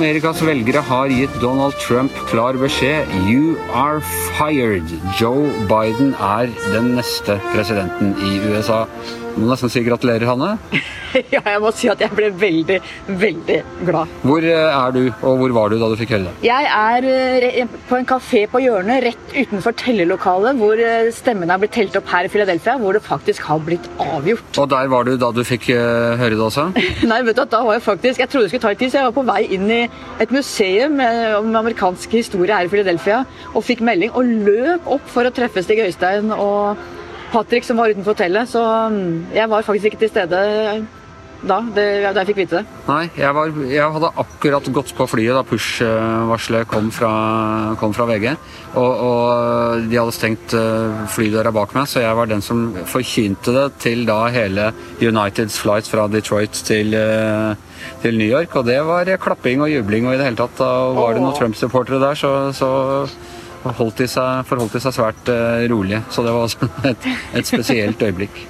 Amerikas velgere har gitt Donald Trump klar beskjed. You are fired. Joe Biden er den neste presidenten i USA. Må nesten si gratulerer, Hanne. ja, jeg må si at jeg ble veldig, veldig glad. Hvor eh, er du, og hvor var du da du fikk høre det? Jeg er eh, på en kafé på hjørnet rett utenfor tellelokalet, hvor eh, stemmene er blitt telt opp her i Philadelphia, hvor det faktisk har blitt avgjort. Og der var du da du fikk høre det også? Nei, vet du, da var jeg faktisk Jeg trodde det skulle ta litt tid, så jeg var på vei inn i et museum om amerikansk historie her i Philadelphia og fikk melding og løp opp for å treffe Stig Øystein og Patrick som var utenfor hotellet. Så mm, jeg var faktisk ikke til stede da, det, da jeg fikk vite det. Nei, jeg, var, jeg, hadde akkurat gått på flyet da push-varselet kom, kom, fra VG. Og, og, de hadde stengt eh, flydøra bak meg, så jeg var den som forkynte det til da hele Uniteds flight fra Detroit til, eh, til New York. Og det var klapping og jubling og i det hele tatt. Da var det noen Trump-supportere der, så, så forholdt de seg, forholdt de seg svært uh, rolig. Så det var et, et spesielt øyeblikk.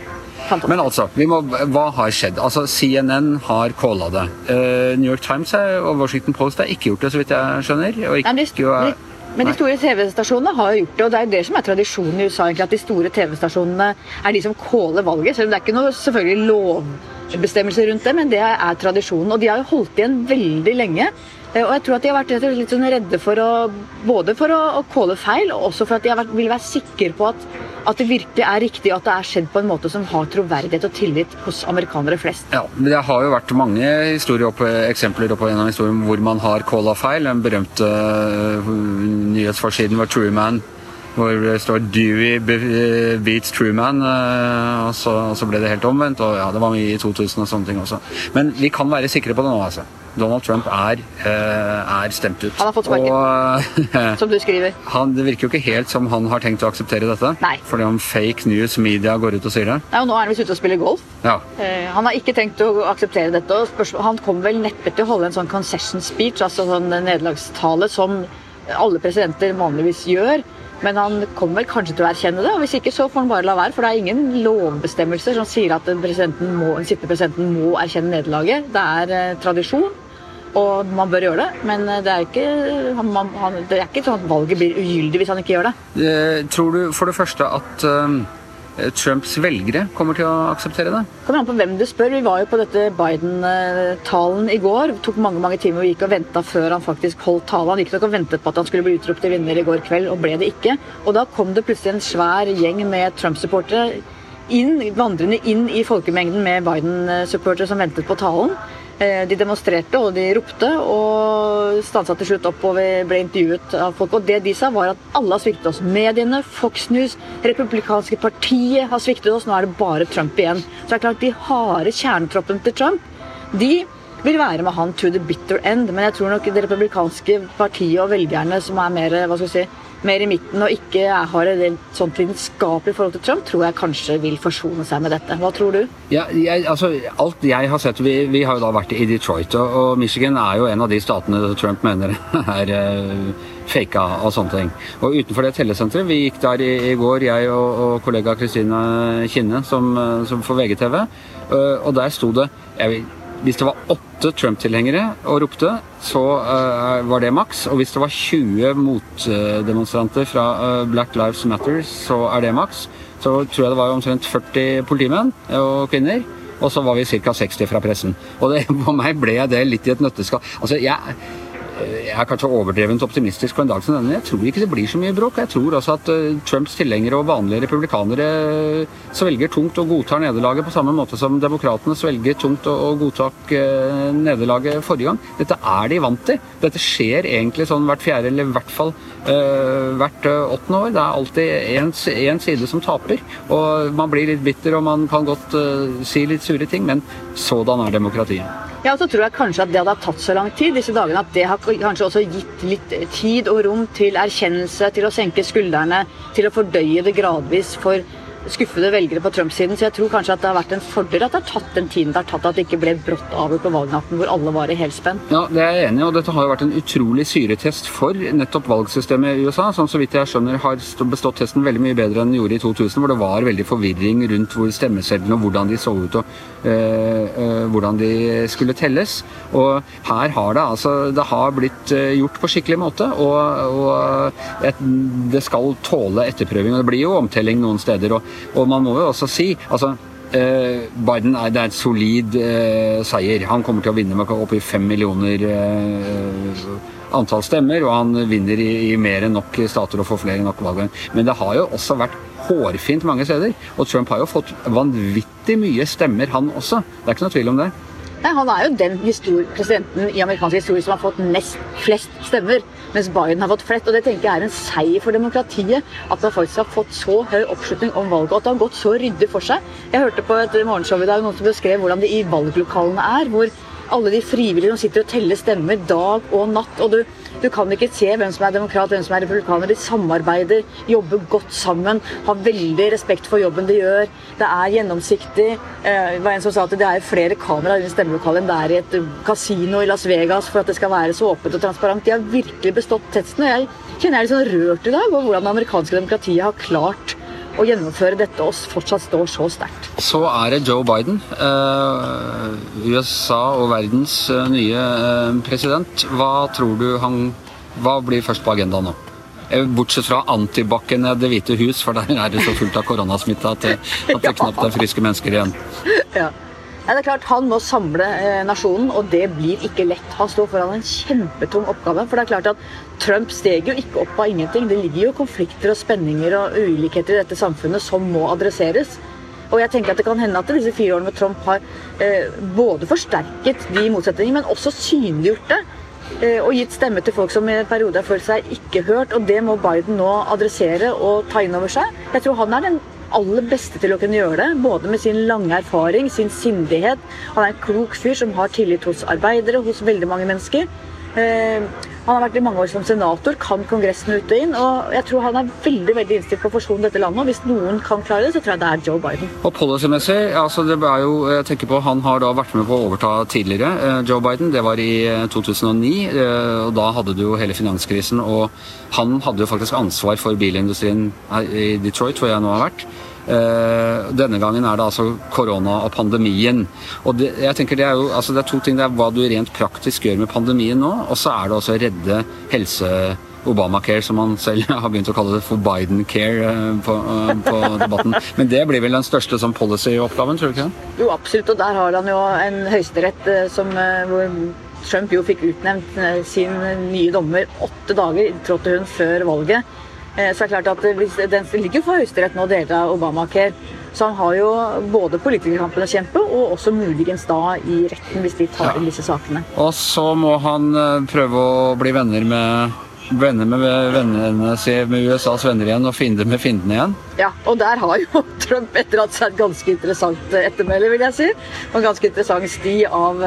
Men altså, må, hva har skjedd? Altså, CNN har calla det. Uh, New York Times og Washington Post har ikke gjort det, så vidt jeg skjønner. Ikke, Nei, de, men de store TV-stasjonene har jo gjort det, og det er det som er tradisjonen i USA. egentlig, At de store TV-stasjonene er de som caller valget. Selv om det er ikke noe selvfølgelig lovbestemmelser rundt det, men det er tradisjonen. Og de har jo holdt igjen veldig lenge. Eh, og jeg tror at de har vært litt sånn redde for å både for å, å calle feil, og også for at de vært, vil være sikre på at, at, det virkelig er riktig, at det er skjedd på en måte som har troverdighet og tillit hos amerikanere flest. Ja, men Det har jo vært mange historier opp, eksempler opp historien hvor man har calla feil. Den berømte uh, nyhetsforsiden var Truman hvor det står 'Dewey beats Truman', uh, og, så, og, så, ble det helt omvendt. og ja, Det var mye i 2000 og sånne ting også. Men vi kan være sikre på det nå, altså. Donald Trump er, eh, er stemt ut. Han har fått sparken, som du skriver. Han, det virker jo ikke helt som han har tenkt å akseptere dette. Nei. Fordi om fake news media går ut og sier det. Ja, og Nå er han visst ute og spiller golf. Ja. Eh, han har ikke tenkt å akseptere dette. Han kommer vel neppe til å holde en sånn concession speech, altså sånn nederlagstale, som alle presidenter vanligvis gjør. Men han kommer kanskje til å erkjenne det, og hvis ikke så får han bare la være. For det er ingen lovbestemmelser som sier at den, må, sittende presidenten må erkjenne nederlaget. Det er eh, tradisjon, og man bør gjøre det. Men eh, det er ikke, han, han, det er ikke sånn at valget blir ugyldig hvis han ikke gjør det. Eh, tror du for det første at Eh, Trumps velgere kommer til å akseptere det? Kommer an på hvem du spør. Vi var jo på dette Biden-talen i går. Det tok mange mange timer og gikk og venta før han faktisk holdt talen. Han gikk nok og ventet på at han skulle bli utropt til vinner i går kveld, og ble det ikke. Og da kom det plutselig en svær gjeng med Trump-supportere inn, vandrende inn i folkemengden med Biden-supportere som ventet på talen. Eh, de demonstrerte og de ropte, og stansa til slutt opp og vi ble intervjuet av folk. Og det de sa, var at alle har sviktet oss. Mediene, Fox News, Republikanske partiet har sviktet oss. Nå er det bare Trump igjen. Så det er klart, de harde kjernetroppene til Trump, de vil være med han to the bitter end. Men jeg tror nok det republikanske partiet og velgerne som er mer hva skal jeg si, mer i midten og ikke har et sånt lidenskapelig forhold til Trump, tror jeg kanskje vil forsone seg med dette. Hva tror du? Ja, jeg, altså, alt jeg har sett, vi, vi, har jo da vært i Detroit, og, og, Michigan er jo en av de statene Trump mener er uh, faka og sånne ting. Og utenfor det tellesenteret, vi gikk der i, i går, jeg og, og kollega Kristine Kinne som, som for VGTV, uh, og der sto det jeg, hvis det var åtte Trump-tilhengere og ropte, så uh, var det maks. Og hvis det var 20 motdemonstranter fra uh, Black Lives Matter, så er det maks. Så tror jeg det var omtrent 40 politimenn og -kvinner. Og så var vi ca. 60 fra pressen. Og det, for meg ble det litt i et nøtteskall. Altså, jeg jeg er kanskje overdrevent optimistisk på en dag som denne. Jeg tror ikke det blir så mye bråk. Jeg tror også at uh, Trumps tilhengere og vanlige republikanere uh, svelger tungt og godtar nederlaget på samme måte som demokratene svelger tungt og, godtok uh, nederlaget forrige gang. Dette er de vant til. Dette skjer egentlig sånn hvert fjerde eller i hvert fall hvert åttende år. Det er alltid én side som taper. Og man blir litt bitter og man kan godt si litt sure ting, men sådan er demokratiet. Ja, og så tror jeg kanskje at det hadde tatt så lang tid disse dagene, at det har kanskje også gitt litt tid og rom til erkjennelse, til å senke skuldrene, til å fordøye det gradvis for skuffede velgere på Trump-siden. Så jeg tror kanskje at det har vært en fordel at det har tatt den tiden det har tatt, at det ikke ble brått avgjort på valgnatten hvor alle var i helspenn. Ja, det er jeg enig i, og dette har jo vært en utrolig syretest for nettopp valgsystemet i USA, som så vidt jeg skjønner har bestått testen veldig mye bedre enn den gjorde i 2000, hvor det var veldig forvirring rundt hvor stemmesedlene og hvordan de så ut og øh, øh, hvordan de skulle telles. Og her har det altså det har blitt gjort på skikkelig måte, og, og et, det skal tåle etterprøving. og Det blir jo omtelling noen steder. og, og man må jo også si altså Uh, Biden er, det er et solid eh, seier. Han kommer til å vinne med opp i fem millioner eh, antall stemmer, og han vinner i, i, mer enn nok stater og får flere enn nok valg. Men det har jo også vært hårfint mange steder. Og Trump har jo fått vanvittig mye stemmer, han også. Det er ikke noe tvil om det. Nei, Han er jo den presidenten i amerikansk historie som har fått nest flest stemmer, mens Biden har fått flest. og Det tenker jeg er en seier for demokratiet. At man faktisk har fått så høy oppslutning om valget, og at det har gått så ryddig for seg. Jeg hørte på et morgenshow i dag noen som beskrev hvordan det i valglokalene er. hvor alle de frivillige som sitter og teller stemmer dag og natt. og du du kan ikke se hvem som er demokrat, hvem som er republikaner. De samarbeider, jobber godt sammen, har veldig respekt for jobben de gjør. Det er gjennomsiktig. Eh, det var en som sa at det er flere kameraer i stemmelokalet enn det er i et kasino i Las Vegas for at det skal være så åpent og transparent. De har virkelig bestått testen. og Jeg kjenner jeg er litt sånn rørt i dag over hvordan det amerikanske demokratiet har klart å gjennomføre dette og fortsatt står så sterkt. Så er det Joe Biden, eh, USA og verdens eh, nye eh, president. Hva tror du han Hva blir først på agendaen nå? Eh, bortsett fra antibac-ene Det hvite hus, for der er det så fullt av koronasmitte at, det, at det knapt er friske mennesker igjen. Ja. Ja, det er klart Han må samle eh, nasjonen, og det blir ikke lett. Han står foran en kjempetung oppgave. For det er klart at Trump steg jo ikke opp av ingenting. Det ligger jo konflikter og spenninger og ulikheter i dette samfunnet som må adresseres. Og jeg tenker at Det kan hende at disse fire årene med Trump har eh, både forsterket de motsetningene, men også synliggjort det. Eh, og gitt stemme til folk som i en periode har følt seg ikke hørt. og Det må Biden nå adressere og ta inn over seg. Jeg tror han er den aller beste til å kunne gjøre det. Både med sin lange erfaring, sin sindighet. Han er en klok fyr som har tillit hos arbeidere, hos veldig mange mennesker. Eh, han har vært i mange år som senator, kan Kongressen ut og inn. og Jeg tror han er veldig veldig innstilt på å forsone dette landet. og Hvis noen kan klare det, så tror jeg det er Joe Biden. Og policymessig, altså det er jo, jeg tenker på, Han har da vært med på å overta tidligere, eh, Joe Biden. Det var i 2009. Eh, og Da hadde du jo hele finanskrisen. Og han hadde jo faktisk ansvar for bilindustrien i Detroit, hvor jeg nå har vært. Uh, denne gangen er det altså korona og pandemien. Og det, jeg tenker det er jo altså det er to ting. Det er hva du rent praktisk gjør med pandemien nå, og så er det også å redde helse... Obamacare, som han selv har begynt å kalle det for Biden-care uh, på, uh, på, debatten. Men det blir vel den største som policy-oppgaven, tror du ikke det? Jo, absolutt. Og der har han jo en høyesterett som hvor Trump jo fikk utnevnt sin nye dommer åtte dager, trådte hun før valget. Eh, så er klart at hvis, Den ligger for Høyesterett nå, deler av Obamacare. Så han har jo både politikerkampen å kjempe, og også muligens da i retten, hvis de tar inn disse sakene. Og så må han eh, prøve å bli venner med venner med vennene med USAs venner igjen og fiender med fiendene igjen. Ja, og der har jo Trump etterlatt seg et ganske interessant eh, ettermæle, vil jeg si. Og en ganske interessant sti av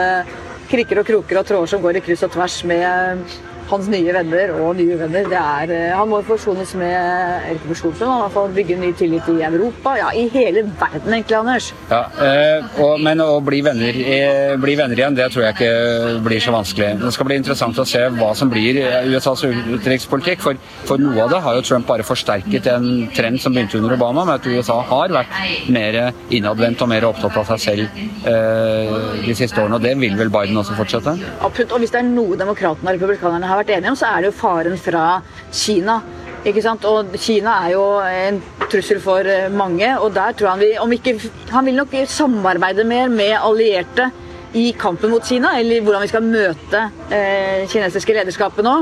krikker og kroker og tråder som går i kryss og tvers med hans nye venner og nye venner. Det er, eh, han må forsones med ikke forsones, han i bygge ny tillit i Europa. Ja, i hele verden, egentlig, Anders. Ja, eh, og, Men å bli venner, eh, bli venner, igjen, det tror jeg ikke blir så vanskelig. Det skal bli interessant å se hva som blir USAs utenrikspolitikk. For, for noe av det har jo Trump bare forsterket en trend som begynte under Obama, med at USA har vært mer innadvendt og mer opptatt av seg selv eh, de siste årene. Og det vil vel Biden også fortsette? Absolutt. Og hvis det er noe demokratene og republikanerne har vært enige om, så er det jo faren fra Kina. Ikke sant? Og Kina er jo en trussel for eh, mange. og der tror Han vi, om ikke, han vil nok samarbeide mer med allierte i kampen mot Kina, eller hvordan vi skal møte eh, kinesiske lederskapet nå.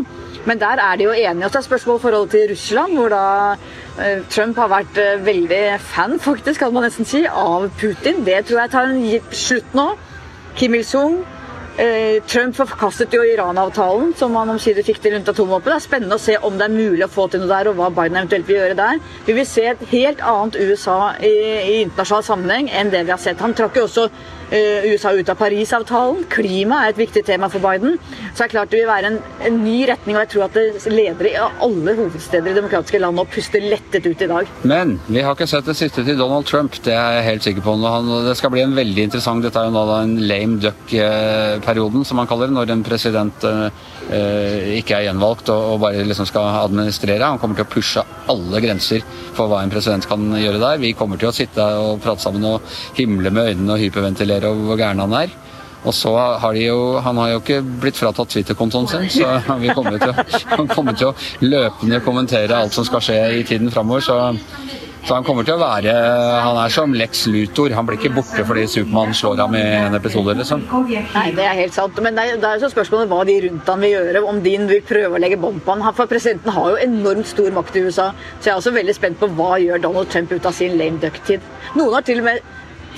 Men der er de jo enige. Og så er spørsmålet forholdet til Russland, hvor da eh, Trump har vært eh, veldig fan, faktisk, kan man nesten si, av Putin. Det tror jeg tar en slutt nå. Kim Il-sung Trump forkastet jo Iran-avtalen, som han omsider fikk til rundt atomvåpen. Det er spennende å se om det er mulig å få til noe der, og hva Biden eventuelt vil gjøre der. Vi vil se et helt annet USA i, i internasjonal sammenheng enn det vi har sett. Han trakk jo også eh, USA ut av Parisavtalen. Klima er et viktig tema for Biden. Så det er klart det vil være en, en ny retning, og jeg tror at det ledere i alle hovedsteder i demokratiske land nå puster lettet ut i dag. Men vi har ikke sett det siste til Donald Trump, det er jeg helt sikker på. Han, det skal bli en veldig interessant Dette er jo nå da en lame duck-perioden, som man kaller det, når en president eh, ikke er gjenvalgt og, og bare liksom skal administrere. Han kommer til å pushe alle grenser for hva en president kan gjøre der. Vi kommer til å sitte og prate sammen og himle med øynene og hyperventilere over hvor gæren han er. Og så har de jo, Han har jo ikke blitt fratatt Twitter-kontoen sin, så vi kommer til, han kommer til å løpende kommentere alt som skal skje i tiden framover. Så, så han kommer til å være Han er som Lex Luthor. Han blir ikke borte fordi Supermann slår ham i en episode, liksom. Nei, det er helt sant. Men det er, jo så spørsmålet hva de rundt han vil gjøre. Om de vil prøve å legge bånd på han. Han- For presidenten har jo enormt stor makt i USA. Så jeg er også veldig spent på hva gjør Donald Trump ut av sin lame duck-tid. Noen har til og med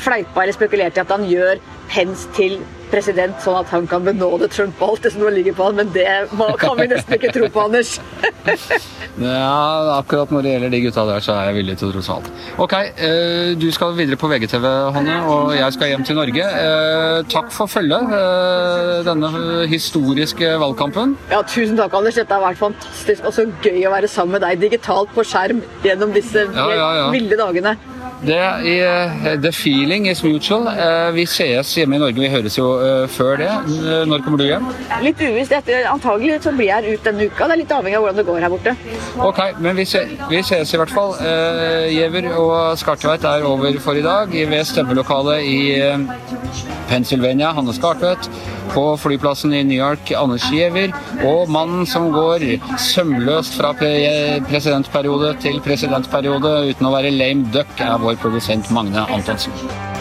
fleipa eller spekulert i at han gjør Pence til president, sånn at han kan benåde Trump og alt det som nå ligger på han. Men det kan vi nesten ikke tro på, Anders. Ja, akkurat når det gjelder de gutta der, så er jeg villig til å tro så alt. Ok, eh, du skal videre på VGTV, Hanne, og jeg skal hjem til Norge. Eh, takk for følget eh, denne historiske valgkampen. Ja, Tusen takk, Anders. Dette har vært fantastisk og så gøy å være sammen med deg digitalt på skjerm gjennom disse Ja, ja, ja. ville dagene. Det, eh, the feeling is mutual. Eh, vi sees hjemme i Norge, vi høres jo eh, før det. Når kommer du hjem? Litt uvisst. Antagelig så blir jeg her ut denne uka. Det er litt avhengig av hvordan det går her borte. Ok, men vi, se, vi ses i hvert fall. Giæver og Skartveit er over for i dag ved stemmelokalet i Pennsylvania, Hanne Skartvedt. På flyplassen i New York, Anders Giæver. Og mannen som går sømløst fra pre presidentperiode til presidentperiode uten å være lame duck, er vår produsent Magne Antonsen.